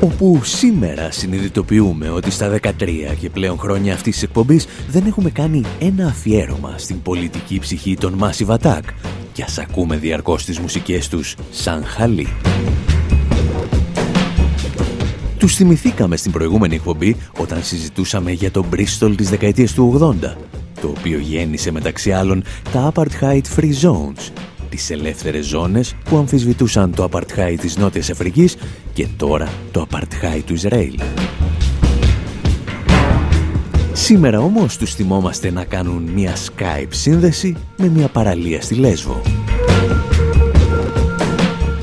Όπου σήμερα συνειδητοποιούμε ότι στα 13 και πλέον χρόνια αυτής της εκπομπής δεν έχουμε κάνει ένα αφιέρωμα στην πολιτική ψυχή των Massive Attack και ας ακούμε διαρκώς τις μουσικές τους σαν χαλί. Τους θυμηθήκαμε στην προηγούμενη εκπομπή όταν συζητούσαμε για το Bristol της δεκαετίας του 80, το οποίο γέννησε μεταξύ άλλων τα Apartheid Free Zones τις ελεύθερες ζώνες που αμφισβητούσαν το Απαρτχάι της Νότιας Αφρικής και τώρα το Απαρτχάι του Ισραήλ. Σήμερα όμως τους θυμόμαστε να κάνουν μια Skype σύνδεση με μια παραλία στη Λέσβο.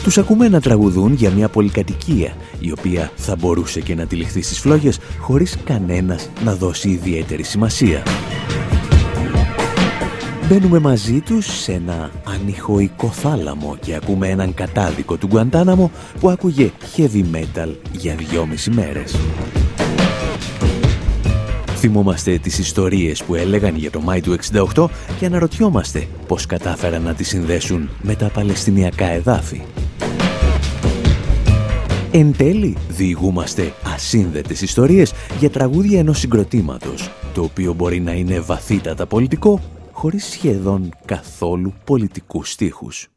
Τους ακούμε να τραγουδούν για μια πολυκατοικία η οποία θα μπορούσε και να τυλιχθεί στις φλόγες χωρίς κανένας να δώσει ιδιαίτερη σημασία. Μπαίνουμε μαζί τους σε ένα ανηχοϊκό θάλαμο και ακούμε έναν κατάδικο του Γκουαντάναμο που άκουγε heavy metal για δυόμιση μέρες. Θυμόμαστε τις ιστορίες που έλεγαν για το Μάη του 68 και αναρωτιόμαστε πώς κατάφεραν να τις συνδέσουν με τα Παλαιστινιακά εδάφη. Εν τέλει, διηγούμαστε ασύνδετες ιστορίες για τραγούδια ενός συγκροτήματος, το οποίο μπορεί να είναι βαθύτατα πολιτικό χωρίς σχεδόν καθόλου πολιτικούς στίχους.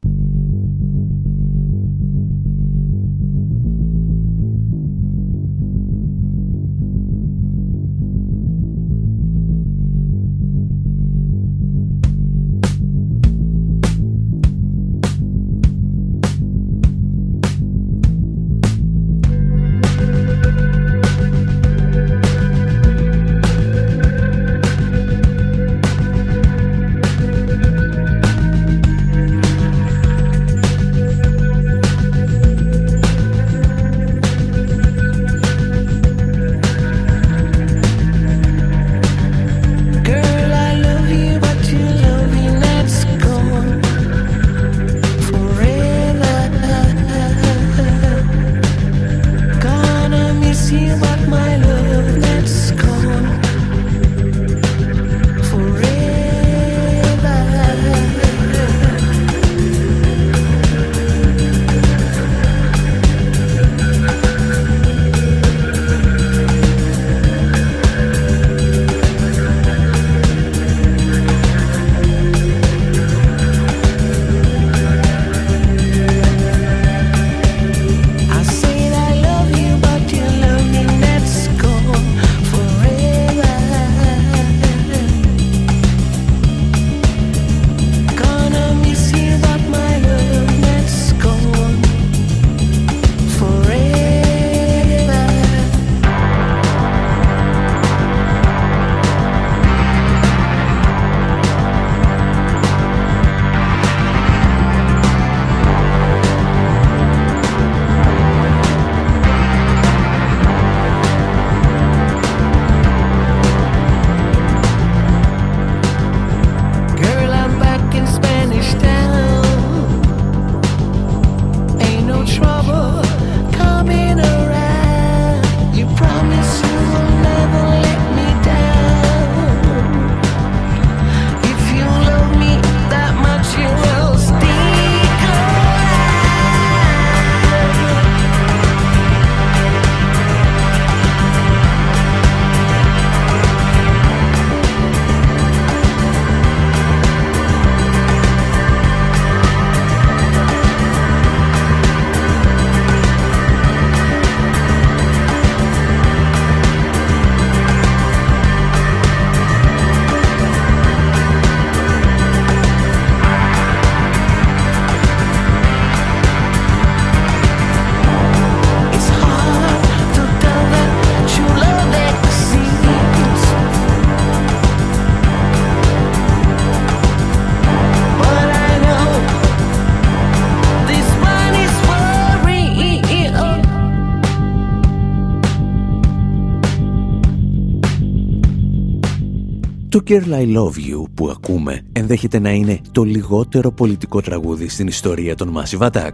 Το Girl I Love You που ακούμε ενδέχεται να είναι το λιγότερο πολιτικό τραγούδι στην ιστορία των Massive Attack.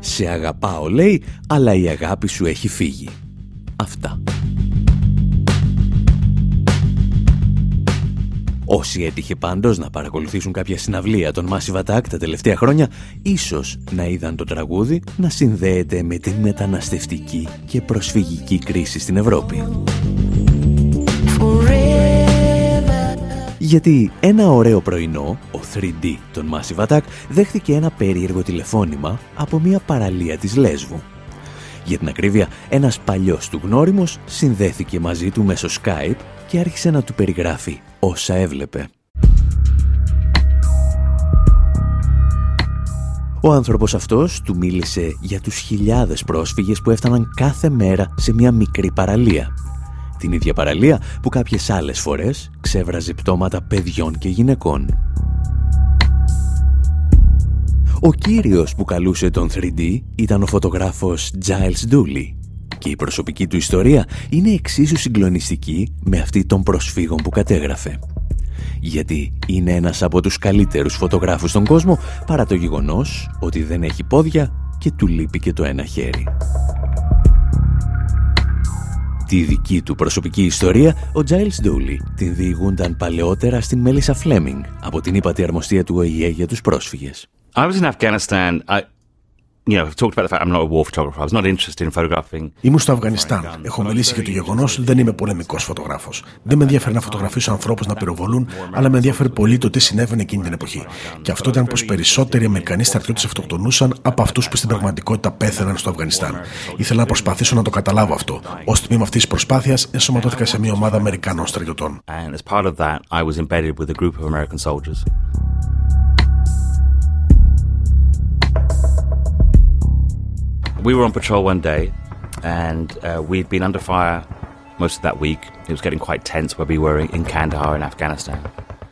Σε αγαπάω λέει, αλλά η αγάπη σου έχει φύγει. Αυτά. Όσοι έτυχε πάντως να παρακολουθήσουν κάποια συναυλία των Massive Attack τα τελευταία χρόνια, ίσως να είδαν το τραγούδι να συνδέεται με την μεταναστευτική και προσφυγική κρίση στην Ευρώπη. Γιατί ένα ωραίο πρωινό, ο 3D των Massive Attack δέχθηκε ένα περίεργο τηλεφώνημα από μια παραλία της Λέσβου. Για την ακρίβεια, ένας παλιός του γνώριμος συνδέθηκε μαζί του μέσω Skype και άρχισε να του περιγράφει όσα έβλεπε. Ο άνθρωπος αυτός του μίλησε για τους χιλιάδες πρόσφυγες που έφταναν κάθε μέρα σε μια μικρή παραλία. Την ίδια παραλία που κάποιες άλλες φορές ξέβραζε πτώματα παιδιών και γυναικών. Ο κύριος που καλούσε τον 3D ήταν ο φωτογράφος Giles Dooley και η προσωπική του ιστορία είναι εξίσου συγκλονιστική με αυτή των προσφύγων που κατέγραφε. Γιατί είναι ένας από τους καλύτερους φωτογράφους στον κόσμο παρά το γεγονός ότι δεν έχει πόδια και του λείπει και το ένα χέρι. Τη δική του προσωπική ιστορία, ο Giles Dooley την διηγούνταν παλαιότερα στην Μέλισσα Φλέμινγκ από την ύπατη αρμοστία του ΟΗΕ για τους πρόσφυγες. I was in Afghanistan. I, Ήμουν στο Αφγανιστάν. Έχω μιλήσει για το γεγονός ότι δεν είμαι πολεμικός φωτογράφος. Δεν με ενδιαφέρει να φωτογραφίσω ανθρώπους να πυροβολούν, αλλά με ενδιαφέρει πολύ το τι συνέβαινε εκείνη την εποχή. Και αυτό ήταν πως περισσότεροι Αμερικανοί στρατιώτες αυτοκτονούσαν από αυτούς που στην πραγματικότητα πέθαναν στο Αφγανιστάν. Ήθελα να προσπαθήσω να το καταλάβω αυτό. Ω τμήμα αυτής της προσπάθειας, ενσωματώθηκα σε μια ομάδα Αμερικανών στρατιωτών. We were on patrol one day and uh, we'd been under fire most of that week. It was getting quite tense where we were in Kandahar in Afghanistan.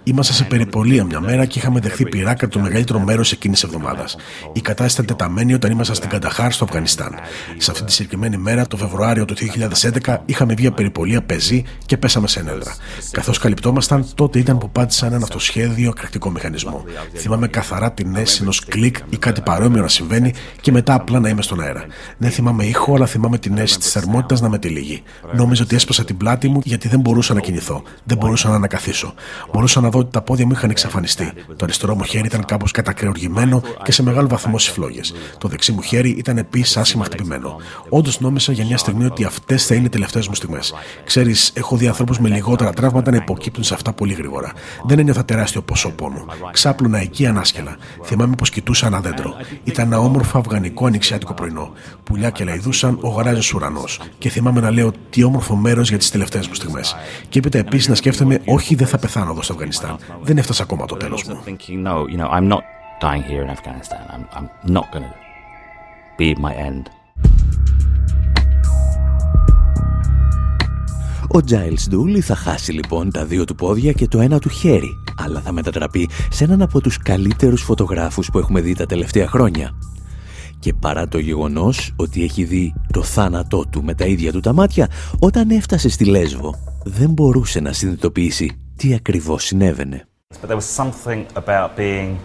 Είμαστε σε περιπολία μια μέρα και είχαμε δεχθεί πειράκα το μεγαλύτερο μέρος εκείνης της εβδομάδας. Η κατάσταση ήταν τεταμένη όταν ήμασταν στην Κανταχάρ στο Αφγανιστάν. Σε αυτή τη συγκεκριμένη μέρα, το Φεβρουάριο του 2011, είχαμε βγει περιπολία πεζή και πέσαμε σε ένεδρα. Καθώς καλυπτόμασταν, τότε ήταν που πάτησαν ένα αυτοσχέδιο κρακτικό μηχανισμό. Θυμάμαι καθαρά την αίσθηση ενός κλικ ή κάτι παρόμοιο να συμβαίνει και μετά απλά να είμαι στον αέρα. Δεν θυμάμαι ήχο, αλλά θυμάμαι την αίσθηση της θερμότητας να με τυλίγει. Νόμιζα ότι έσπασα την πλάτη μου γιατί δεν μπορούσα να κινηθώ. Δεν μπορούσα να ανακαθίσω. Μπορούσα να δω ότι τα πόδια μου είχαν εξαφανιστεί. Το αριστερό μου χέρι ήταν κάπως κατακρεουργημένο και σε μεγάλο βαθμό στις φλόγες. Το δεξί μου χέρι ήταν επίσης άσχημα χτυπημένο. Όντως νόμισα για μια στιγμή ότι αυτές θα είναι οι τελευταίες μου στιγμές. Ξέρεις, έχω δει ανθρώπους με λιγότερα τραύματα να υποκύπτουν σε αυτά πολύ γρήγορα. Δεν ένιωθα τεράστιο ποσό πόνο. Ξάπλωνα εκεί ανάσκελα. Θυμάμαι πως κοιτούσα ένα δέντρο. Ήταν ένα όμορφο αφγανικό ανοιξιάτικο πρωινό. Πουλιά και λαϊδούσαν ο γαράζο ουρανός. Και θυμάμαι να λέω τι όμορφο μέρος για τις τελευταίες μου στιγμές. Και έπειτα επίσης να σκέφτομαι, όχι δεν θα πεθάνω εδώ στο Αφγανιστάν δεν έφτασε ακόμα το τέλος μου. Ο Giles Dooley θα χάσει λοιπόν τα δύο του πόδια και το ένα του χέρι, αλλά θα μετατραπεί σε έναν από τους καλύτερους φωτογράφους που έχουμε δει τα τελευταία χρόνια. Και παρά το γεγονός ότι έχει δει το θάνατό του με τα ίδια του τα μάτια, όταν έφτασε στη Λέσβο, δεν μπορούσε να συνειδητοποιήσει τι ακριβώς συνέβαινε. But there was something about being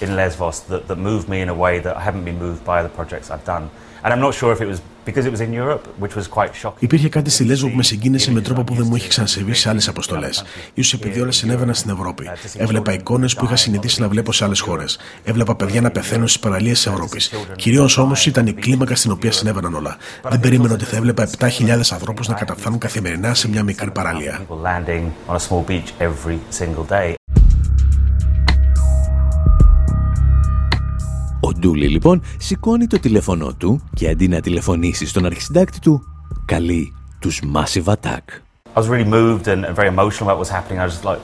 in Lesvos that, that moved me in a way that I haven't been moved by other projects I've done. And I'm not sure if it was because it was in Europe, which was quite shocking. Υπήρχε κάτι στη Λέσβο που με συγκίνησε με τρόπο που δεν μου είχε ξανασυμβεί σε άλλες αποστολές. σω επειδή όλα συνέβαιναν στην Ευρώπη. Έβλεπα εικόνες που είχα συνηθίσει να βλέπω σε άλλες χώρες. Έβλεπα παιδιά να πεθαίνουν στις παραλίες της Ευρώπης. Κυρίως όμως ήταν η κλίμακα στην οποία συνέβαιναν όλα. Δεν περίμενα ότι θα έβλεπα 7.000 ανθρώπους να καταφθάνουν καθημερινά σε μια μικρή παραλία. Ο Ντούλι λοιπόν σηκώνει το τηλέφωνο του και αντί να τηλεφωνήσει στον αρχισυντάκτη του, καλεί τους Massive Attack. I was really moved and very emotional about what was happening. I was like,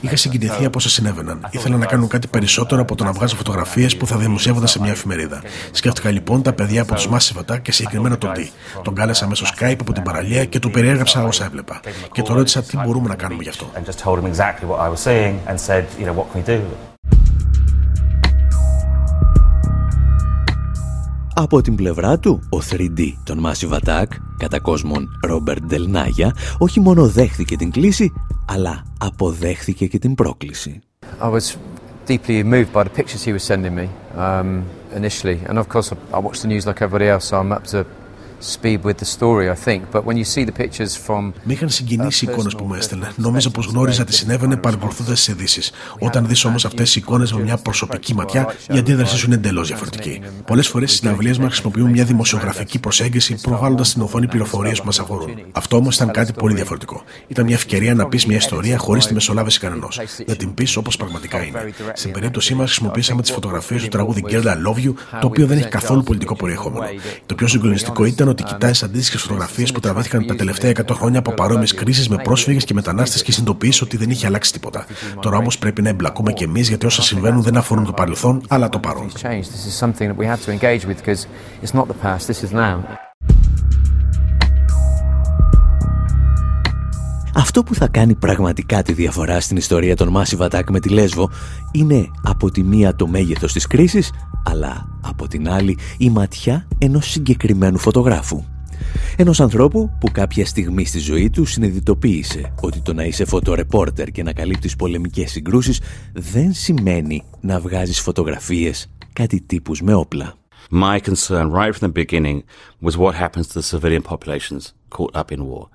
Είχα συγκινηθεί από όσα συνέβαιναν. Ήθελα να κάνω κάτι περισσότερο από το να βγάζω φωτογραφίες που θα δημοσιεύονταν σε μια εφημερίδα. Σκέφτηκα λοιπόν τα παιδιά από τους Massive Attack και συγκεκριμένα τον D. Τον κάλεσα μέσω Skype από την παραλία και του περιέγραψα όσα έβλεπα. Και το ρώτησα τι μπορούμε να κάνουμε γι' αυτό. Από την πλευρά του, ο 3D των Massive Attack, κατά κόσμον Ρόμπερτ Ντελνάγια, όχι μόνο δέχθηκε την κλίση, αλλά αποδέχθηκε και την πρόκληση. I was deeply moved by the pictures he was sending me um, initially. And of course, I watched the news like everybody else, so I'm up to speed with the story, I think. But when you see the pictures from. Με είχαν συγκινήσει οι εικόνες που μου έστελνε. Νόμιζα πως γνώριζα τι συνέβαινε παρακολουθώντας τις ειδήσεις. Όταν δεις όμως αυτές οι εικόνες με μια προσωπική ματιά, η αντίδρασή σου είναι εντελώς διαφορετική. Πολλές φορές οι συναυλίε μα χρησιμοποιούν μια δημοσιογραφική προσέγγιση προβάλλοντας στην οθόνη πληροφορίε που μας αφορούν. Αυτό όμως ήταν κάτι πολύ διαφορετικό. Ήταν μια ευκαιρία να πεις μια ιστορία χωρίς τη μεσολάβηση κανενό. Να την πεις όπως πραγματικά είναι. Στην περίπτωσή μας χρησιμοποίησαμε τις φωτογραφίες του τραγούδι Girl I Love You, το οποίο δεν έχει καθόλου πολιτικό περιεχόμενο. Το πιο συγκλονιστικό ήταν ότι κοιτάει αντίστοιχες φωτογραφίες που τραβήθηκαν τα τελευταία 100 χρόνια από παρόμοιες κρίσεις με πρόσφυγες και μετανάστες και συνειδητοποιήσει ότι δεν είχε αλλάξει τίποτα. Τώρα όμως πρέπει να εμπλακούμε κι εμείς γιατί όσα συμβαίνουν δεν αφορούν το παρελθόν αλλά το παρόν. Αυτό που θα κάνει πραγματικά τη διαφορά στην ιστορία των Massive Attack με τη Λέσβο είναι από τη μία το μέγεθος της κρίσης, αλλά από την άλλη η ματιά ενός συγκεκριμένου φωτογράφου. Ενός ανθρώπου που κάποια στιγμή στη ζωή του συνειδητοποίησε ότι το να είσαι φωτορεπόρτερ και να καλύπτεις πολεμικές συγκρούσεις δεν σημαίνει να βγάζεις φωτογραφίες κάτι τύπους με όπλα. My concern right from the beginning was what happens to the civilian populations caught up in war.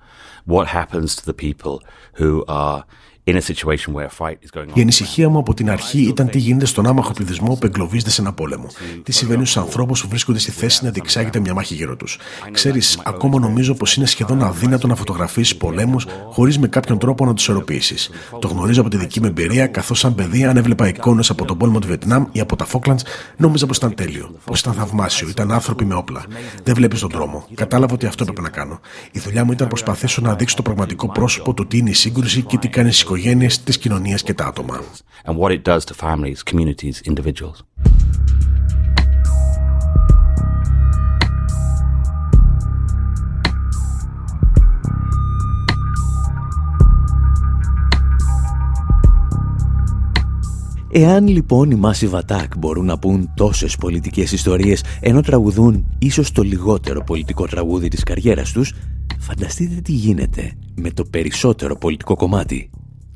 What happens to the people who are η ανησυχία μου από την αρχή ήταν τι γίνεται στον άμαχο πληθυσμό που εγκλωβίζεται σε ένα πόλεμο. Τι συμβαίνει στους ανθρώπους που βρίσκονται στη θέση να διεξάγεται μια μάχη γύρω τους. Ξέρεις, ακόμα νομίζω πως είναι σχεδόν αδύνατο να φωτογραφίσεις πολέμους χωρίς με κάποιον τρόπο να τους ισορροπήσει. Το γνωρίζω από τη δική μου εμπειρία, καθώς σαν παιδί, αν έβλεπα εικόνες από τον πόλεμο του Βιετνάμ ή από τα Φόκλαντς, νόμιζα πως ήταν τέλειο. Πως ήταν θαυμάσιο, ήταν άνθρωποι με όπλα. Δεν βλέπεις τον δρόμο. Κατάλαβα ότι αυτό έπρεπε να κάνω. Η δουλειά μου ήταν να προσπαθήσω να δείξω το πραγματικό πρόσωπο του τι είναι η σύγκρουση και τι κάνει οικογένειες, τις κοινωνίες και τα άτομα. And what it does to families, communities, individuals. Εάν λοιπόν οι Massive Attack μπορούν να πούν τόσες πολιτικές ιστορίες ενώ τραγουδούν ίσως το λιγότερο πολιτικό τραγούδι της καριέρας τους, φανταστείτε τι γίνεται με το περισσότερο πολιτικό κομμάτι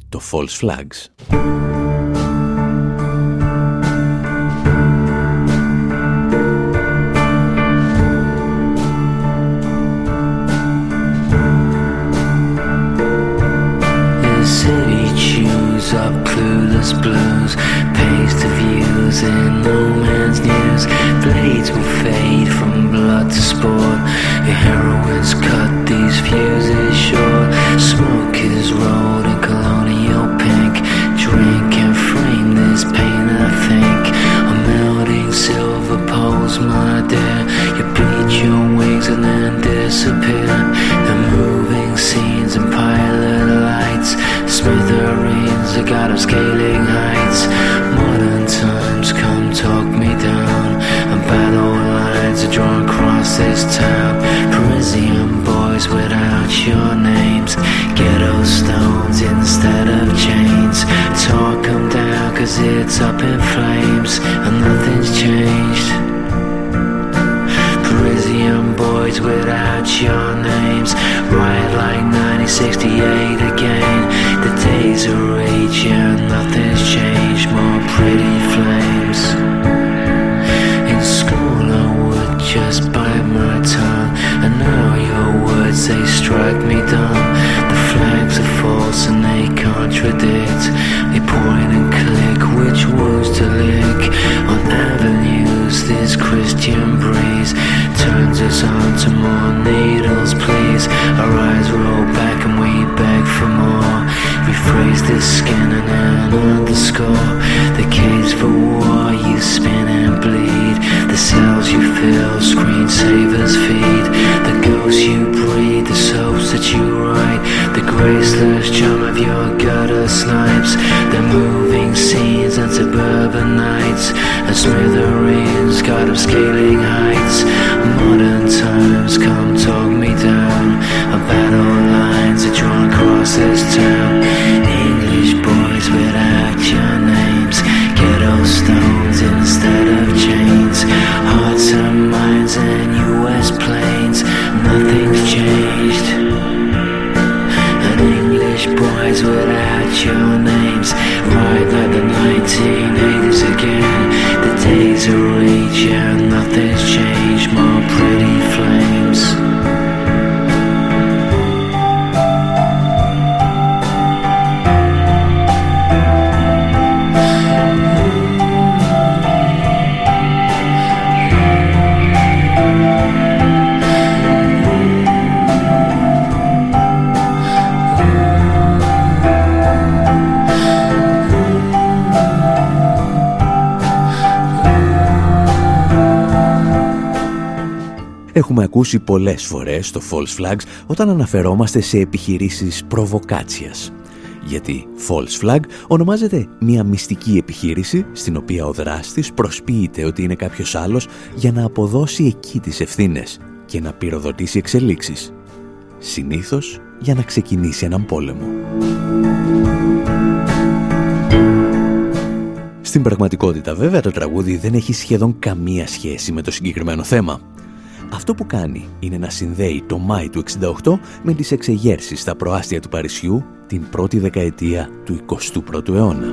το False Flags. up clueless blues Paste of views in no man's news Blades will fade from blood to sport Your heroines cut these fuses And smithereens God of scaling heights. Modern times come talk me down. A battle lines are drawn across this town ακούσει πολλές φορές το false flags όταν αναφερόμαστε σε επιχειρήσεις προβοκάτσιας. Γιατί false flag ονομάζεται μια μυστική επιχείρηση στην οποία ο δράστης προσποιείται ότι είναι κάποιος άλλος για να αποδώσει εκεί τις ευθύνες και να πυροδοτήσει εξελίξεις. Συνήθως για να ξεκινήσει έναν πόλεμο. Στην πραγματικότητα βέβαια το τραγούδι δεν έχει σχεδόν καμία σχέση με το συγκεκριμένο θέμα. Αυτό που κάνει είναι να συνδέει το Μάη του 68 με τις εξεγέρσεις στα προάστια του Παρισιού την πρώτη δεκαετία του 21ου αιώνα.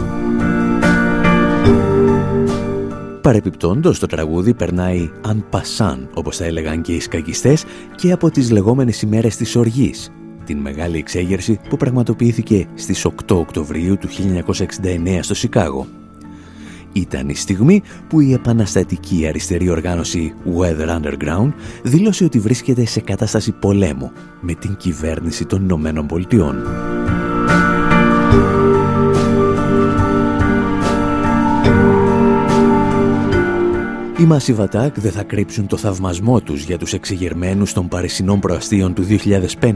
Παρεπιπτόντως το τραγούδι περνάει αν πασάν, όπως θα έλεγαν και οι σκακιστές, και από τις λεγόμενες ημέρες της οργής, την μεγάλη εξέγερση που πραγματοποιήθηκε στις 8 Οκτωβρίου του 1969 στο Σικάγο. Ήταν η στιγμή που η επαναστατική αριστερή οργάνωση Weather Underground δήλωσε ότι βρίσκεται σε κατάσταση πολέμου με την κυβέρνηση των Ηνωμένων Πολιτειών. Οι Massive Attack δεν θα κρύψουν το θαυμασμό τους για τους εξεγερμένους των Παρισινών προαστίων του 2005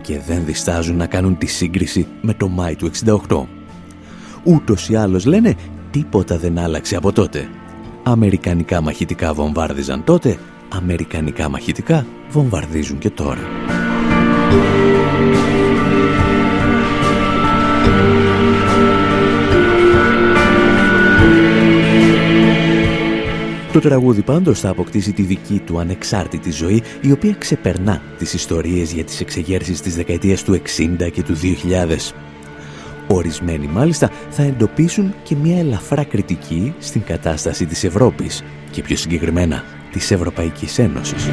και δεν διστάζουν να κάνουν τη σύγκριση με το Μάη του 68. Ούτως ή άλλως λένε τίποτα δεν άλλαξε από τότε. Αμερικανικά μαχητικά βομβάρδιζαν τότε, Αμερικανικά μαχητικά βομβαρδίζουν και τώρα. Το τραγούδι πάντως θα αποκτήσει τη δική του ανεξάρτητη ζωή, η οποία ξεπερνά τις ιστορίες για τις εξεγέρσεις της δεκαετίας του 60 και του 2000. Ορισμένοι μάλιστα θα εντοπίσουν και μια ελαφρά κριτική στην κατάσταση της Ευρώπης και πιο συγκεκριμένα της Ευρωπαϊκής Ένωσης.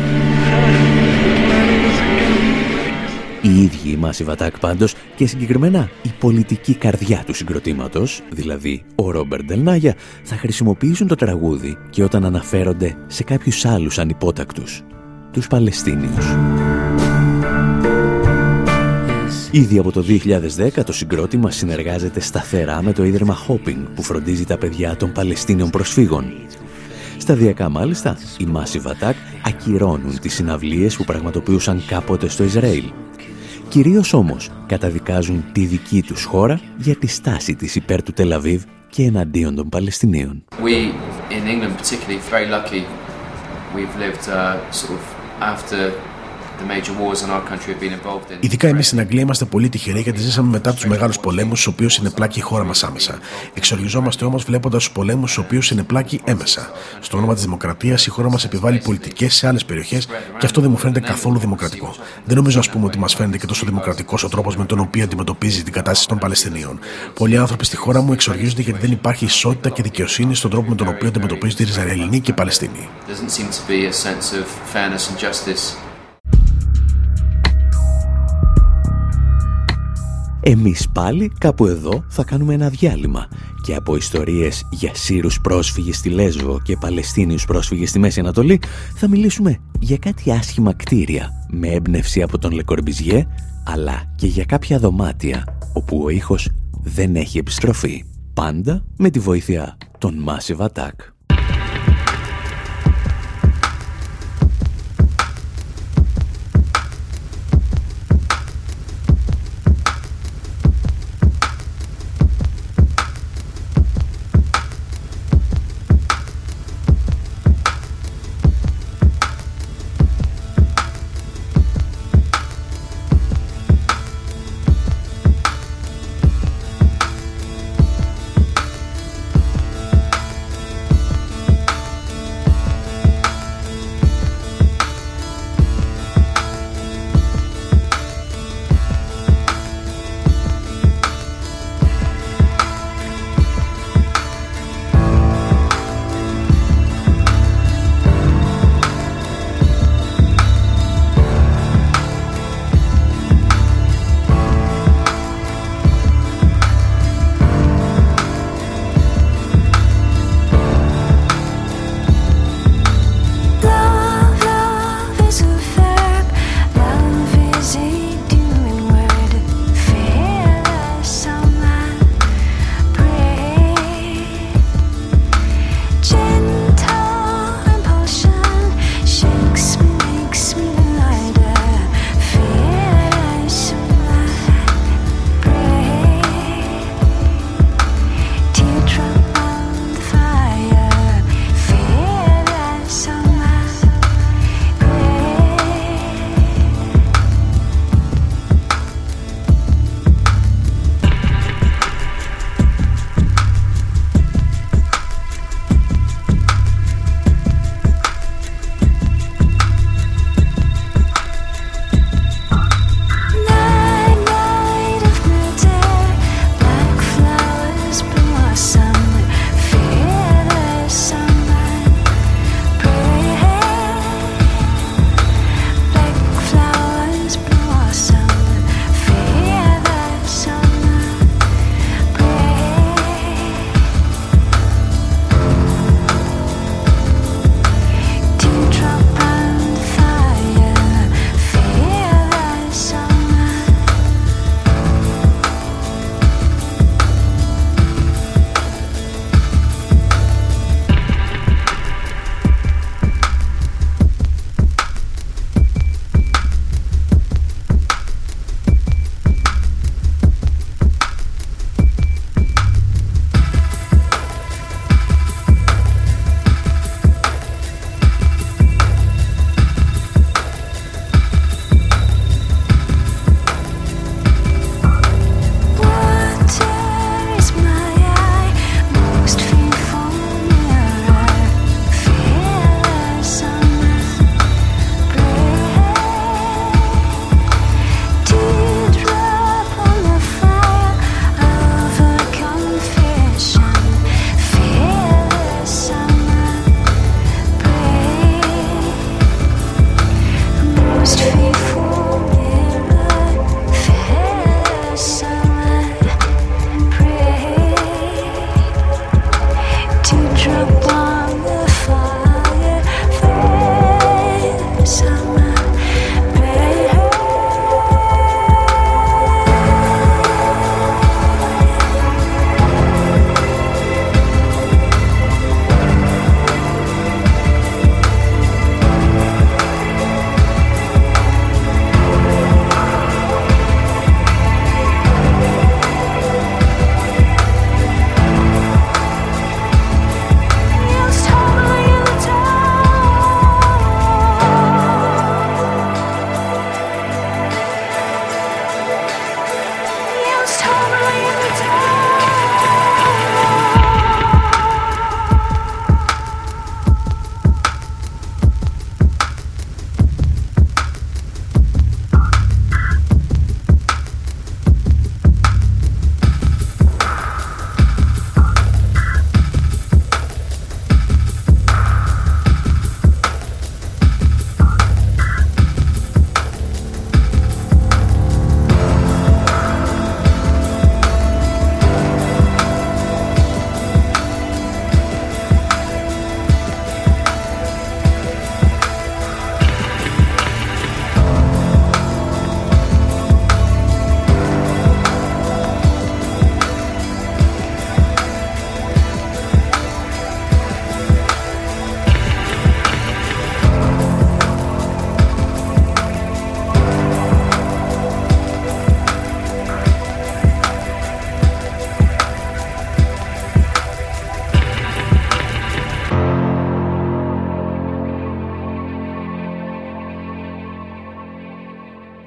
Οι ίδιοι οι Massive Attack πάντως και συγκεκριμένα η πολιτική καρδιά του συγκροτήματος, δηλαδή ο Ρόμπερ Ντελνάγια, θα χρησιμοποιήσουν το τραγούδι και όταν αναφέρονται σε κάποιους άλλους ανυπότακτους, τους Παλαιστίνιους. Ήδη από το 2010 το συγκρότημα συνεργάζεται σταθερά με το Ίδρυμα Hopping που φροντίζει τα παιδιά των Παλαιστίνιων προσφύγων. Σταδιακά μάλιστα, οι Massive Attack ακυρώνουν τις συναυλίες που πραγματοποιούσαν κάποτε στο Ισραήλ Κυρίως όμως καταδικάζουν τη δική τους χώρα για τη στάση της υπέρ του Τελαβίβ και εναντίον των Παλαιστινίων. We in England particularly very lucky we've lived uh, sort of after Ειδικά εμείς στην Αγγλία είμαστε πολύ τυχεροί γιατί ζήσαμε μετά τους μεγάλους πολέμους, στους οποίους συνεπλάκει η χώρα μας άμεσα. Εξοργιζόμαστε όμως βλέποντας τους πολέμους, στους οποίους συνεπλάκει έμεσα. Στο όνομα της δημοκρατίας, η χώρα μας επιβάλλει πολιτικές σε άλλες περιοχές και αυτό δεν μου φαίνεται καθόλου δημοκρατικό. Δεν νομίζω, ας πούμε, ότι μας φαίνεται και τόσο δημοκρατικός ο τρόπος με τον οποίο αντιμετωπίζει την κατάσταση των Παλαιστινίων. Πολλοί άνθρωποι στη χώρα μου εξοργίζονται γιατί δεν υπάρχει ισότητα και δικαιοσύνη στον τρόπο με τον οποίο αντιμετωπίζονται οι Ισραηλινοί και οι Παλαιστίνοι. Εμείς πάλι κάπου εδώ θα κάνουμε ένα διάλειμμα και από ιστορίες για Σύρους πρόσφυγες στη Λέσβο και Παλαιστίνιους πρόσφυγες στη Μέση Ανατολή θα μιλήσουμε για κάτι άσχημα κτίρια με έμπνευση από τον Λεκορμπιζιέ αλλά και για κάποια δωμάτια όπου ο ήχος δεν έχει επιστροφή. Πάντα με τη βοήθεια των Massive Attack.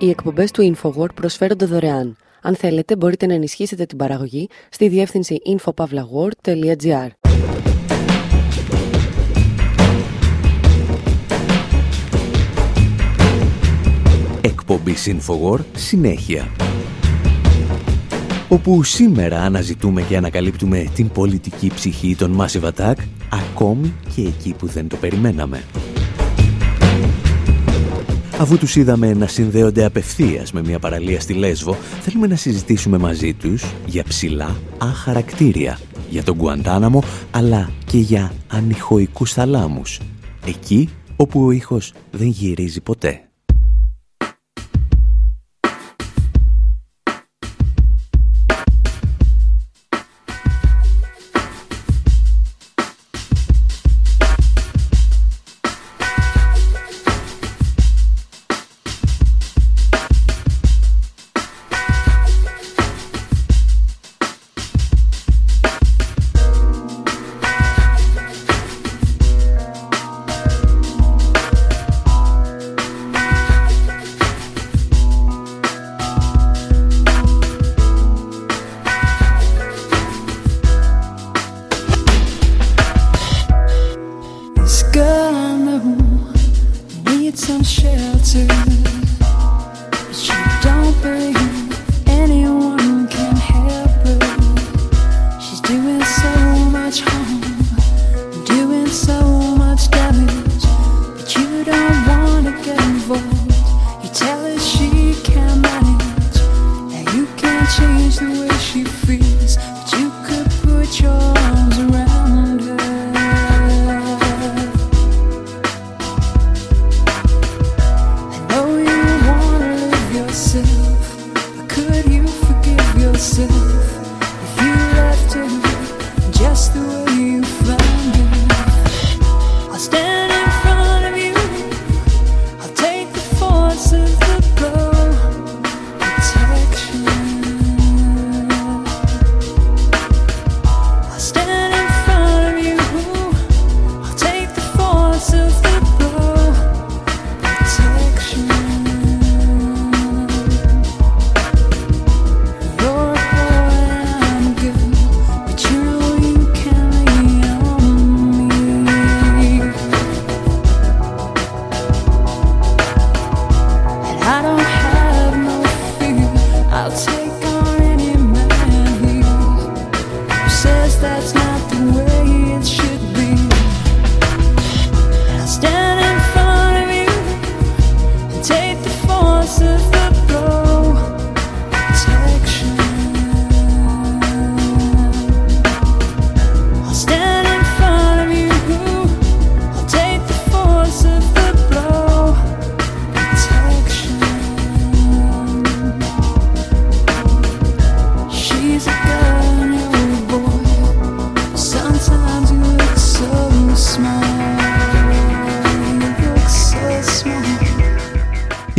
Οι εκπομπές του InfoWord προσφέρονται δωρεάν. Αν θέλετε, μπορείτε να ενισχύσετε την παραγωγή στη διεύθυνση infopavlagor.gr. Εκπομπή InfoWord συνέχεια. Όπου σήμερα αναζητούμε και ανακαλύπτουμε την πολιτική ψυχή των Massive Attack, ακόμη και εκεί που δεν το περιμέναμε. Αφού τους είδαμε να συνδέονται απευθείας με μια παραλία στη Λέσβο, θέλουμε να συζητήσουμε μαζί τους για ψηλά αχαρακτήρια, για τον Γκουαντάναμο, αλλά και για ανηχοικούς θαλάμους. Εκεί όπου ο ήχος δεν γυρίζει ποτέ.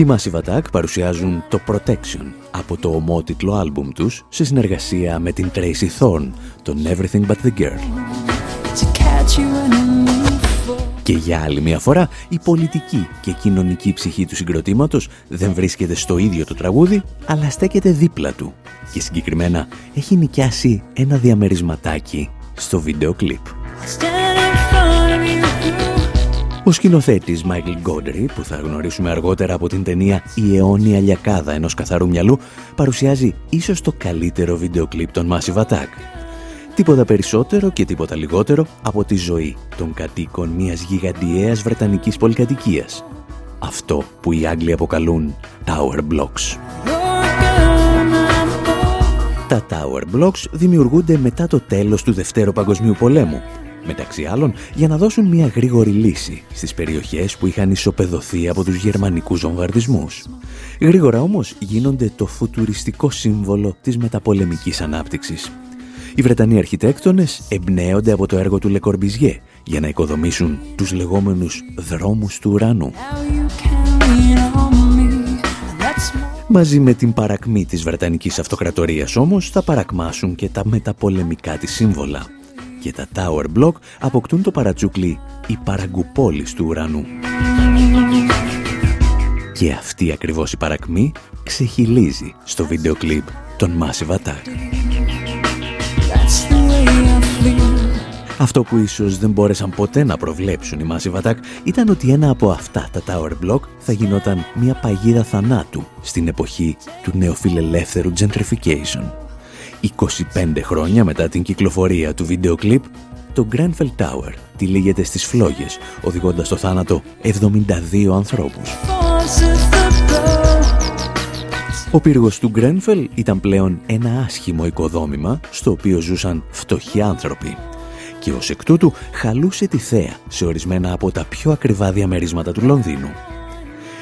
Massive Attack παρουσιάζουν το Protection από το ομότιτλο άλμπουμ τους σε συνεργασία με την Tracy Thorn, το Everything But The Girl. Και για άλλη μια φορά, η πολιτική και κοινωνική ψυχή του συγκροτήματος δεν βρίσκεται στο ίδιο το τραγούδι, αλλά στέκεται δίπλα του. Και συγκεκριμένα έχει νοικιάσει ένα διαμερισματάκι στο βίντεο κλιπ. Ο σκηνοθέτης Μάικλ Γκόντρι, που θα γνωρίσουμε αργότερα από την ταινία «Η αιώνια λιακάδα ενός καθαρού μυαλού», παρουσιάζει ίσως το καλύτερο βίντεο κλιπ των Massive Attack. Τίποτα περισσότερο και τίποτα λιγότερο από τη ζωή των κατοίκων μιας γιγαντιαίας βρετανικής πολυκατοικίας. Αυτό που οι Άγγλοι αποκαλούν Tower Blocks. Τα Tower Blocks δημιουργούνται μετά το τέλος του Δευτέρου Παγκοσμίου Πολέμου μεταξύ άλλων για να δώσουν μια γρήγορη λύση στις περιοχές που είχαν ισοπεδωθεί από τους γερμανικούς ζομβαρδισμούς. Γρήγορα όμως γίνονται το φουτουριστικό σύμβολο της μεταπολεμικής ανάπτυξης. Οι Βρετανοί αρχιτέκτονες εμπνέονται από το έργο του Λεκορμπιζιέ για να οικοδομήσουν τους λεγόμενους δρόμους του ουρανού. Μαζί με την παρακμή της Βρετανικής Αυτοκρατορίας όμως θα παρακμάσουν και τα μεταπολεμικά της σύμβολα και τα Tower Block αποκτούν το παρατσούκλι «Η παραγκουπόλης του ουρανού». Και αυτή ακριβώς η παρακμή ξεχυλίζει στο βίντεο κλιπ των Massive Attack. Αυτό που ίσως δεν μπόρεσαν ποτέ να προβλέψουν οι Massive Attack ήταν ότι ένα από αυτά τα Tower Block θα γινόταν μια παγίδα θανάτου στην εποχή του νεοφιλελεύθερου gentrification. 25 χρόνια μετά την κυκλοφορία του βίντεο κλιπ, το Grenfell Tower τυλίγεται στις φλόγες, οδηγώντας στο θάνατο 72 ανθρώπους. Ο πύργος του Γκρένφελ ήταν πλέον ένα άσχημο οικοδόμημα στο οποίο ζούσαν φτωχοί άνθρωποι και ως εκ τούτου χαλούσε τη θέα σε ορισμένα από τα πιο ακριβά διαμερίσματα του Λονδίνου.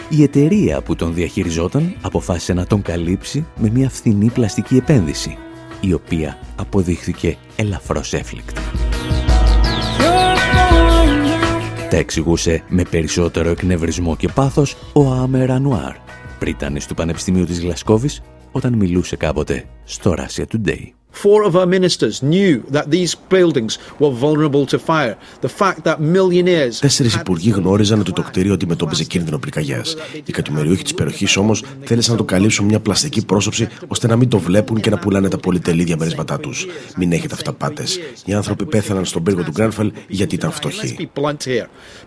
Η εταιρεία που τον διαχειριζόταν αποφάσισε να τον καλύψει με μια φθηνή πλαστική επένδυση, η οποία αποδείχθηκε ελαφρώς έφληκτη. Τα εξηγούσε με περισσότερο εκνευρισμό και πάθος ο Άμερ Ανουάρ, πρίτανης του Πανεπιστημίου της Γλασκόβης, όταν μιλούσε κάποτε στο Russia Today. Four of our ministers knew that these buildings were vulnerable to fire. The fact that millionaires. Τέσσερις υπουργοί γνώριζαν ότι το κτίριο αντιμετώπιζε κίνδυνο πυρκαγιάς. Οι κατημεριούχοι της περιοχής όμως θέλησαν να το καλύψουν μια πλαστική πρόσωψη ώστε να μην το βλέπουν και να πουλάνε τα πολυτελή διαμερίσματά τους. Μην έχετε αυταπάτες. Οι άνθρωποι πέθαναν στον πύργο του Γκρένφελ γιατί ήταν φτωχοί.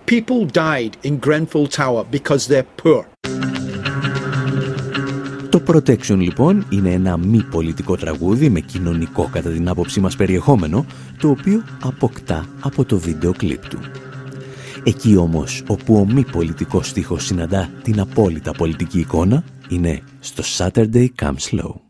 People died in Grenfell Tower because they're poor. Το Protection λοιπόν είναι ένα μη πολιτικό τραγούδι με κοινωνικό κατά την άποψή μας περιεχόμενο, το οποίο αποκτά από το βίντεο κλιπ του. Εκεί όμως όπου ο μη πολιτικός στίχος συναντά την απόλυτα πολιτική εικόνα είναι στο Saturday Come Slow.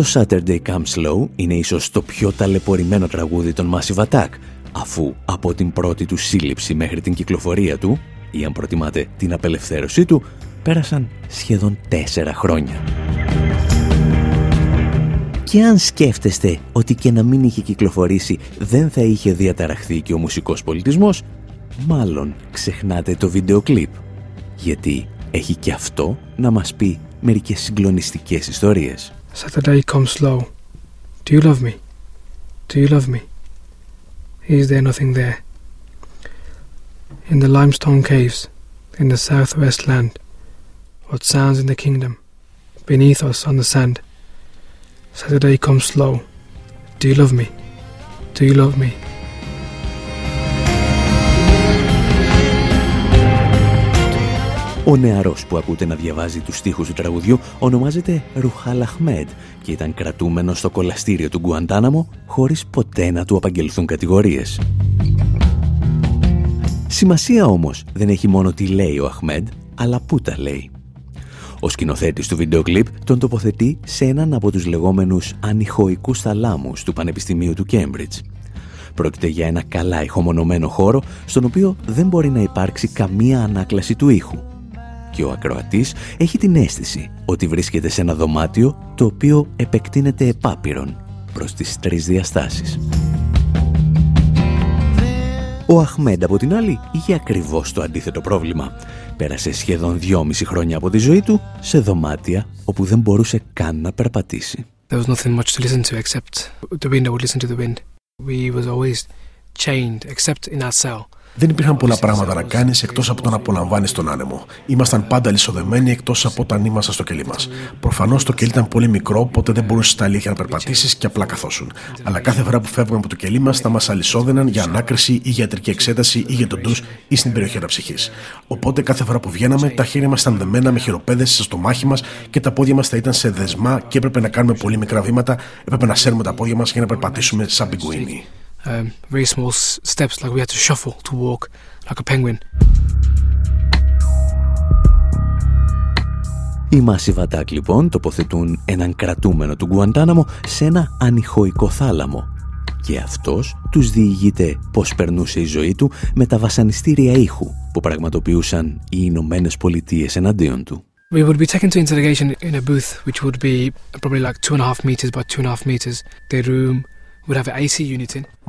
Το Saturday Comes Slow είναι ίσως το πιο ταλαιπωρημένο τραγούδι των Massive Attack, αφού από την πρώτη του σύλληψη μέχρι την κυκλοφορία του, ή αν προτιμάτε την απελευθέρωσή του, πέρασαν σχεδόν τέσσερα χρόνια. Και αν σκέφτεστε ότι και να μην είχε κυκλοφορήσει δεν θα είχε διαταραχθεί και ο μουσικός πολιτισμός, μάλλον ξεχνάτε το βίντεο κλιπ, γιατί έχει και αυτό να μας πει μερικές συγκλονιστικές ιστορίες. Saturday comes slow. Do you love me? Do you love me? Is there nothing there? In the limestone caves, in the southwest land, what sounds in the kingdom, beneath us on the sand? Saturday comes slow, Do you love me? Do you love me? Ο νεαρός που ακούτε να διαβάζει τους στίχους του τραγουδιού ονομάζεται Ρουχάλ Αχμέντ και ήταν κρατούμενος στο κολαστήριο του Γκουαντάναμο χωρίς ποτέ να του απαγγελθούν κατηγορίες. Σημασία όμως δεν έχει μόνο τι λέει ο Αχμέντ, αλλά πού τα λέει. Ο σκηνοθέτης του βίντεο κλιπ τον τοποθετεί σε έναν από τους λεγόμενους ανηχοικούς θαλάμους του Πανεπιστημίου του Κέμπριτζ. Πρόκειται για ένα καλά ηχομονωμένο χώρο στον οποίο δεν μπορεί να υπάρξει καμία ανάκλαση του ήχου και ο ακροατής έχει την αίσθηση ότι βρίσκεται σε ένα δωμάτιο το οποίο επεκτείνεται επάπειρον προς τις τρεις διαστάσεις. Ο Αχμέντ από την άλλη είχε ακριβώς το αντίθετο πρόβλημα. Πέρασε σχεδόν δυόμιση χρόνια από τη ζωή του σε δωμάτια όπου δεν μπορούσε καν να περπατήσει. There was nothing much to listen to except the wind. I would listen to the wind. We was always chained except in our cell. Δεν υπήρχαν πολλά πράγματα να κάνεις εκτός από το να απολαμβάνεις τον άνεμο. Ήμασταν πάντα λισοδεμένοι εκτός από όταν ήμασταν στο κελί μας. Προφανώς το κελί ήταν πολύ μικρό, οπότε δεν μπορούσες στα αλήθεια να περπατήσεις και απλά καθόσουν. Αλλά κάθε φορά που φεύγαμε από το κελί μας, θα μας αλυσόδεναν για ανάκριση ή για ιατρική εξέταση ή για τον ντους ή στην περιοχή αναψυχής. Οπότε κάθε φορά που βγαίναμε, τα χέρια μας ήταν δεμένα με χειροπέδες στο μάχη μας και τα πόδια μας θα ήταν σε δεσμά και έπρεπε να κάνουμε πολύ μικρά βήματα, έπρεπε να σέρουμε τα πόδια μας για να περπατήσουμε σαν πιγκουίνι um, very small steps, like we had to shuffle to walk like a penguin. Οι Massive Attack λοιπόν τοποθετούν έναν κρατούμενο του Γκουαντάναμο σε ένα ανηχοϊκό θάλαμο και αυτός τους διηγείται πώς περνούσε η ζωή του με τα βασανιστήρια ήχου που πραγματοποιούσαν οι Ηνωμένες Πολιτείες εναντίον του. We would be taken to interrogation in a booth which would be probably like two and a half meters by two and a half meters. The room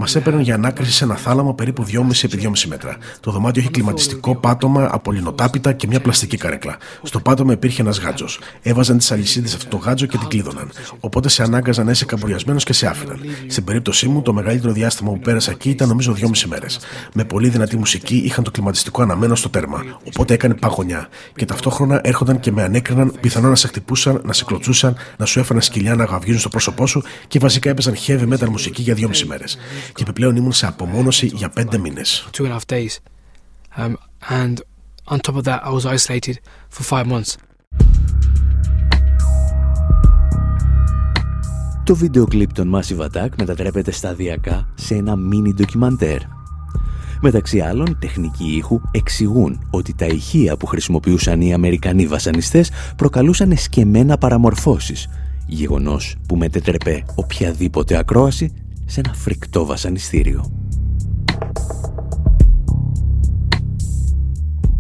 Μας έπαιρναν για ανάκριση σε ένα θάλαμο περίπου 2,5 επί 2,5 μέτρα. Το δωμάτιο έχει κλιματιστικό πάτωμα από λινοτάπητα και μια πλαστική καρέκλα. Στο πάτωμα υπήρχε ένας γάτζος. Έβαζαν τις αλυσίδες σε αυτό το γάτζο και την κλείδωναν. Οπότε σε ανάγκαζαν να είσαι καμπουριασμένος και σε άφηναν. Στην περίπτωσή μου, το μεγαλύτερο διάστημα που πέρασα εκεί ήταν νομίζω 2,5 μέρες. Με πολύ δυνατή μουσική είχαν το κλιματιστικό αναμένο στο τέρμα. Οπότε έκανε παγωνιά. Και ταυτόχρονα έρχονταν και με ανέκριναν, πιθανόν να σε χτυπούσαν, να σε κλωτσούσαν, να σου έφαναν σκυλιά να γαβγίζουν στο πρόσωπό σου και βασικά έπαιζαν heavy metal μουσική για δυόμιση μέρες. Και επιπλέον ήμουν σε απομόνωση για πέντε μήνες. Um, and on top of that, I was isolated for five months. Το βίντεο κλιπ των Massive Attack μετατρέπεται σταδιακά σε ένα μίνι ντοκιμαντέρ. Μεταξύ άλλων, τεχνικοί ήχου εξηγούν ότι τα ηχεία που χρησιμοποιούσαν οι Αμερικανοί βασανιστές προκαλούσαν εσκεμμένα παραμορφώσεις, γεγονός που μετετρεπέ οποιαδήποτε ακρόαση σε ένα φρικτό βασανιστήριο.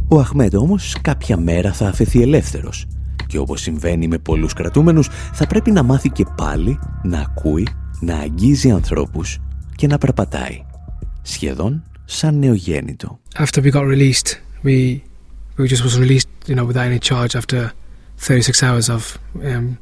Ο Αχμέτ όμως κάποια μέρα θα αφαιθεί ελεύθερος και όπως συμβαίνει με πολλούς κρατούμενους θα πρέπει να μάθει και πάλι να ακούει, να αγγίζει ανθρώπους και να περπατάει. Σχεδόν σαν νεογέννητο. After we got released, we, we just was released, you know, without any charge after 36 hours of um,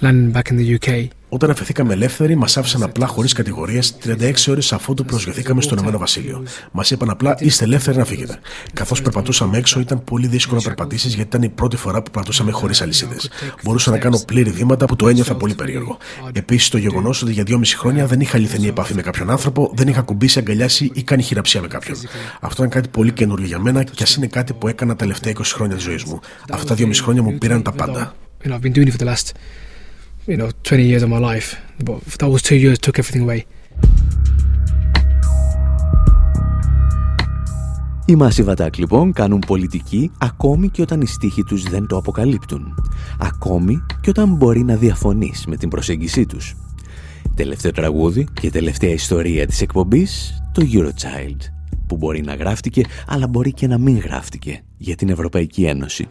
landing back in the UK. Όταν αφαιθήκαμε ελεύθεροι, μας άφησαν απλά χωρίς κατηγορίες 36 ώρες αφότου προσγειωθήκαμε στο Ηνωμένο Βασίλειο. Μας είπαν απλά είστε ελεύθεροι να φύγετε. Καθώς περπατούσαμε έξω, ήταν πολύ δύσκολο να περπατήσεις γιατί ήταν η πρώτη φορά που περπατούσαμε χωρίς αλυσίδες. Μπορούσα να κάνω πλήρη βήματα που το ένιωθα πολύ περίεργο. Επίσης το γεγονός ότι για δυόμιση χρόνια δεν είχα αληθινή επαφή με κάποιον άνθρωπο, δεν είχα κουμπίσει, αγκαλιάσει ή κάνει χειραψία με κάποιον. Αυτό ήταν κάτι πολύ καινούργιο για μένα και ας είναι κάτι που έκανα τα τελευταία 20 χρόνια της ζωής μου. Αυτά τα δυόμιση χρόνια μου πήραν τα πάντα you know, 20 years of my life. But those two years took everything away. Οι Massive Attack λοιπόν κάνουν πολιτική ακόμη και όταν οι στίχοι τους δεν το αποκαλύπτουν. Ακόμη και όταν μπορεί να διαφωνείς με την προσέγγισή τους. Τελευταίο τραγούδι και τελευταία ιστορία της εκπομπής, το Eurochild, που μπορεί να γράφτηκε αλλά μπορεί και να μην γράφτηκε για την Ευρωπαϊκή Ένωση.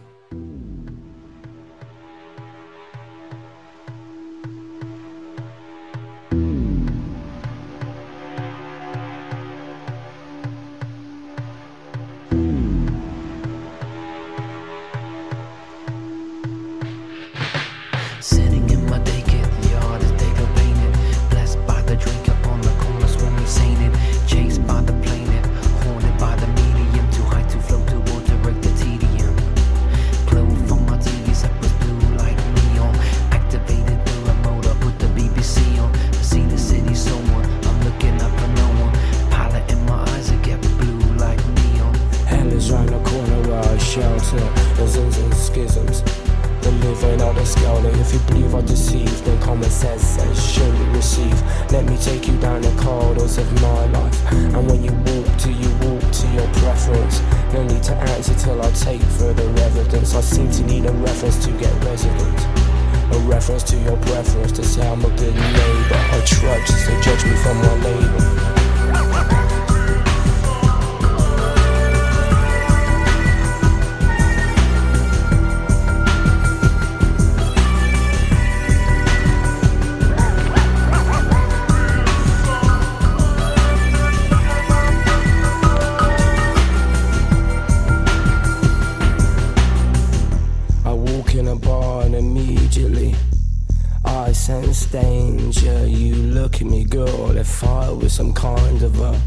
Sense danger. You look at me, girl, if I was some kind of a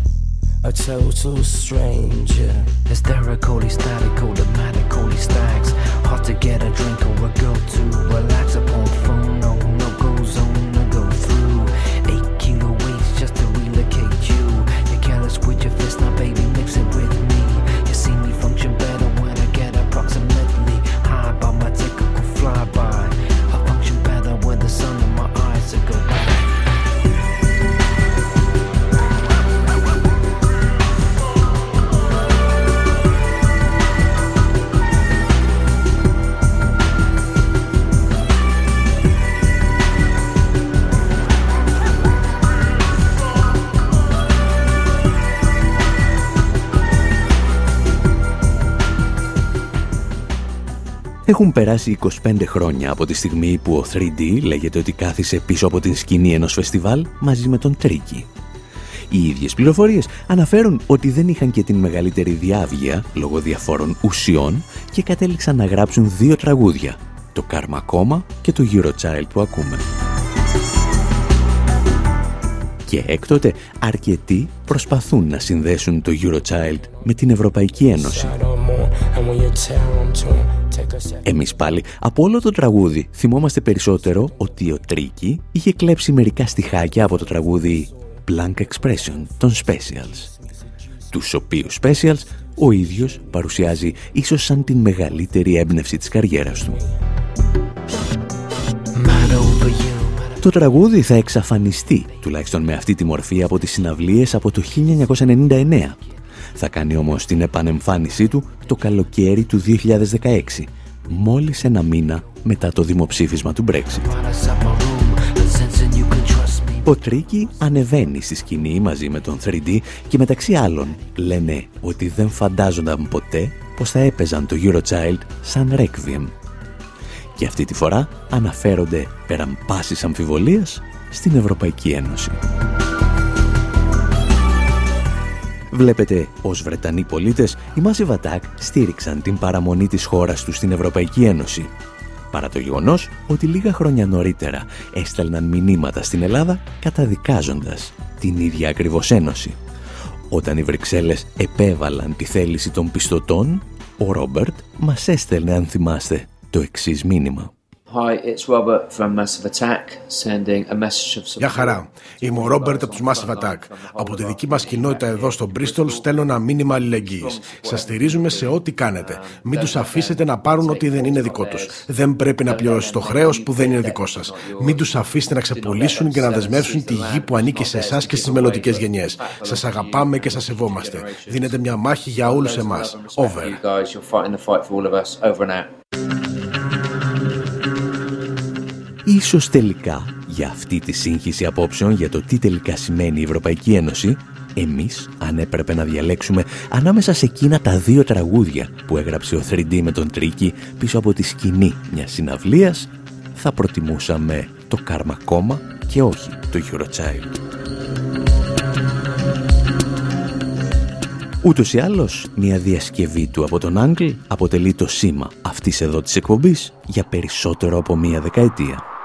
a total stranger. Hysterical, static, automatic, holy stacks. Hard to get a drink or a go to relax upon phone. Έχουν περάσει 25 χρόνια από τη στιγμή που ο 3D λέγεται ότι κάθισε πίσω από την σκηνή ενός φεστιβάλ μαζί με τον Τρίκη. Οι ίδιες πληροφορίες αναφέρουν ότι δεν είχαν και την μεγαλύτερη διάβγεια λόγω διαφόρων ουσιών και κατέληξαν να γράψουν δύο τραγούδια, το Karma Coma και το Eurochild που ακούμε. Και έκτοτε αρκετοί προσπαθούν να συνδέσουν το Eurochild με την Ευρωπαϊκή Ένωση. Εμείς πάλι από όλο το τραγούδι θυμόμαστε περισσότερο ότι ο Τρίκη είχε κλέψει μερικά στιχάκια από το τραγούδι Blank Expression των Specials. Τους οποίους Specials ο ίδιος παρουσιάζει ίσως σαν την μεγαλύτερη έμπνευση της καριέρας του. Το τραγούδι θα εξαφανιστεί, τουλάχιστον με αυτή τη μορφή, από τις συναυλίες από το 1999. Θα κάνει όμως την επανεμφάνισή του το καλοκαίρι του 2016, μόλις ένα μήνα μετά το δημοψήφισμα του Brexit. Ο Τρίκη ανεβαίνει στη σκηνή μαζί με τον 3D και μεταξύ άλλων λένε ότι δεν φαντάζονταν ποτέ πως θα έπαιζαν το Eurochild σαν Requiem και αυτή τη φορά αναφέρονται πέραν πάσης αμφιβολίας στην Ευρωπαϊκή Ένωση. Βλέπετε, ως Βρετανοί πολίτες, οι Massive Attack στήριξαν την παραμονή της χώρας τους στην Ευρωπαϊκή Ένωση. Παρά το γεγονός ότι λίγα χρόνια νωρίτερα έστελναν μηνύματα στην Ελλάδα καταδικάζοντας την ίδια ακριβώς Ένωση. Όταν οι Βρυξέλλες επέβαλαν τη θέληση των πιστωτών, ο Ρόμπερτ μας έστελνε, αν θυμάστε, το εξής μήνυμα. Hi, it's Robert from Massive Attack, sending a message of support. Γεια χαρά. Είμαι ο Ρόμπερτ από τους Massive Attack. Από τη δική μας κοινότητα εδώ στο Bristol στέλνω ένα μήνυμα αλληλεγγύης. Σας στηρίζουμε σε ό,τι κάνετε. Μην τους αφήσετε να πάρουν ό,τι δεν είναι δικό τους. Δεν πρέπει να πληρώσει το χρέος που δεν είναι δικό σας. Μην τους αφήσετε να ξεπολύσουν και να δεσμεύσουν τη γη που ανήκει σε εσάς και στις μελλοντικές γενιές. Σας αγαπάμε και σας σεβόμαστε. Δίνετε μια μάχη για όλους εμάς. Over. Ίσως τελικά για αυτή τη σύγχυση απόψεων για το τι τελικά σημαίνει η Ευρωπαϊκή Ένωση, εμείς αν έπρεπε να διαλέξουμε ανάμεσα σε εκείνα τα δύο τραγούδια που έγραψε ο 3D με τον Τρίκη πίσω από τη σκηνή μιας συναυλίας, θα προτιμούσαμε το Karma Coma και όχι το Eurochild. Ούτως ή άλλως, μια διασκευή του από τον Άγγλ αποτελεί το σήμα αυτής εδώ της εκπομπής για περισσότερο από μία δεκαετία.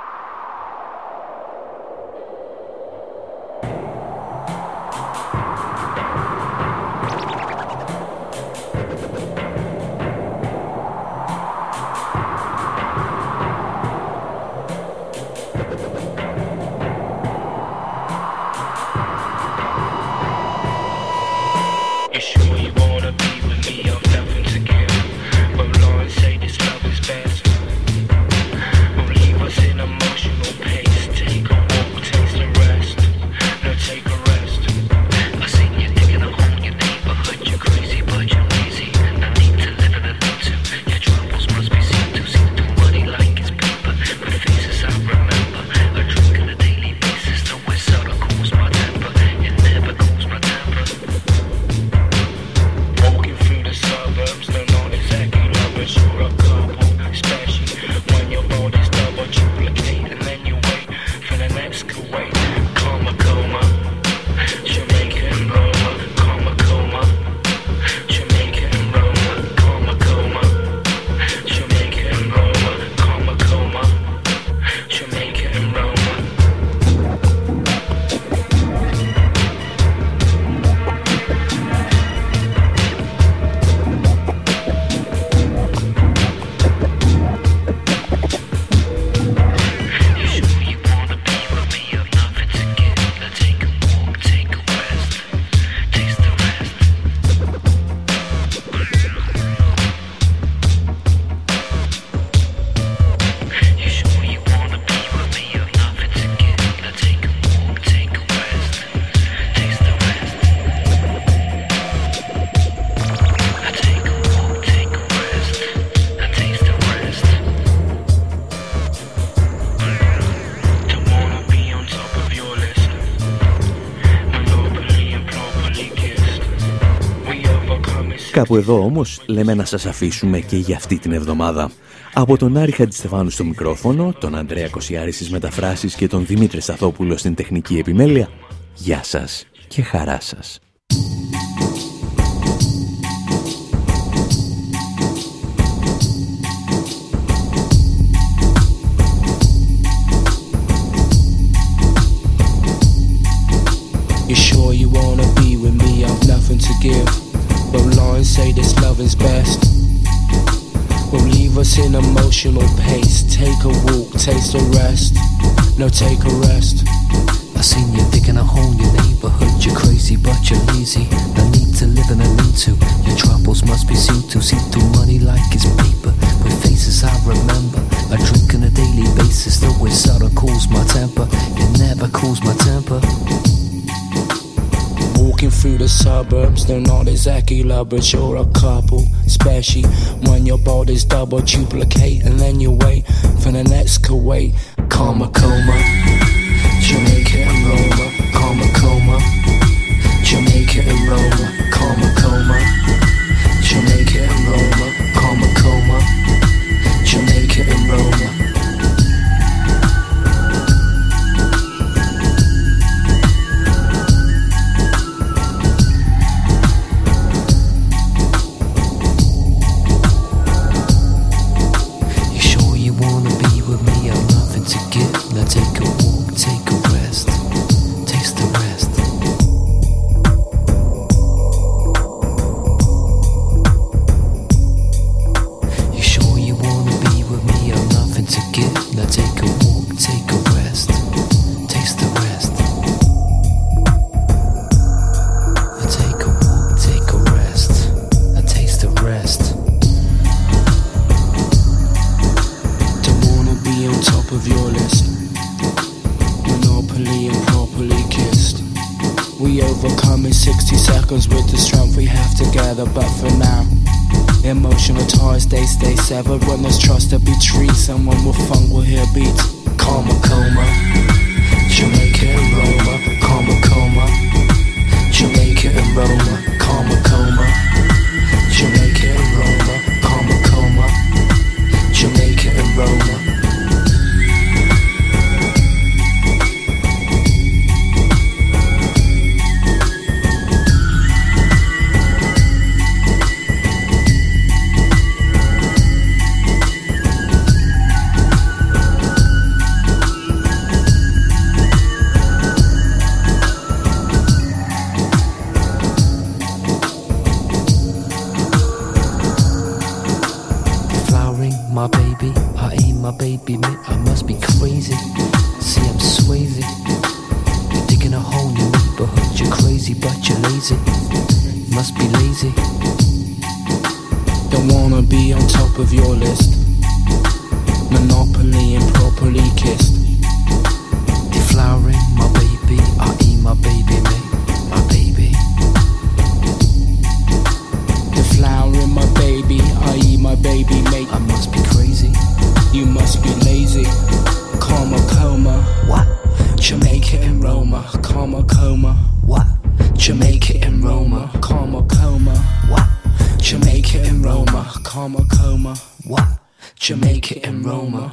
Κάπου εδώ όμως λέμε να σας αφήσουμε και για αυτή την εβδομάδα. Από τον Άρη Χατζηστεφάνου στο μικρόφωνο, τον Ανδρέα Κοσιάρη στις μεταφράσεις και τον Δημήτρη Σταθόπουλο στην τεχνική επιμέλεια, γεια σας και χαρά σας. You sure you wanna be with me? I've nothing to give. But lines say this love is best. Will leave us in emotional pace. Take a walk, taste a rest. No, take a rest. I seen you digging a hole in your neighborhood. You're crazy, but you're lazy. No need to live in a need to. Your troubles must be seen to. See through money like it's paper. With faces I remember. I drink on a daily basis. Though it seldom cools my temper. It never cools my temper. Walking through the suburbs, they're not exactly lovers, you're a couple. Especially when your body's double duplicate, and then you wait for the next Kuwait. Karma coma, Jamaica and Roma. Karma coma, Jamaica and Roma. Karma coma, Jamaica and Roma. Of your list. Monopoly and properly kissed. We overcome in 60 seconds with the strength we have together, but for now, emotional ties they stay severed. When there's trust to be treated, someone with fun will hear beats. Karma coma, Jamaica and Roma. Karma coma, Jamaica and Roma. Karma coma, Jamaica and. Of your list. Monopoly and properly kissed. Deflowering, my baby. I ain't my baby, mate. My baby. Deflowering my baby, i.e. my baby mate. I must be crazy. You must be lazy. Karma coma. What? Jamaica and Roma. Karma coma. What? Jamaica and Roma. Karma coma. What? Jamaica and Roma. Karma coma. What? Jamaica and Roma.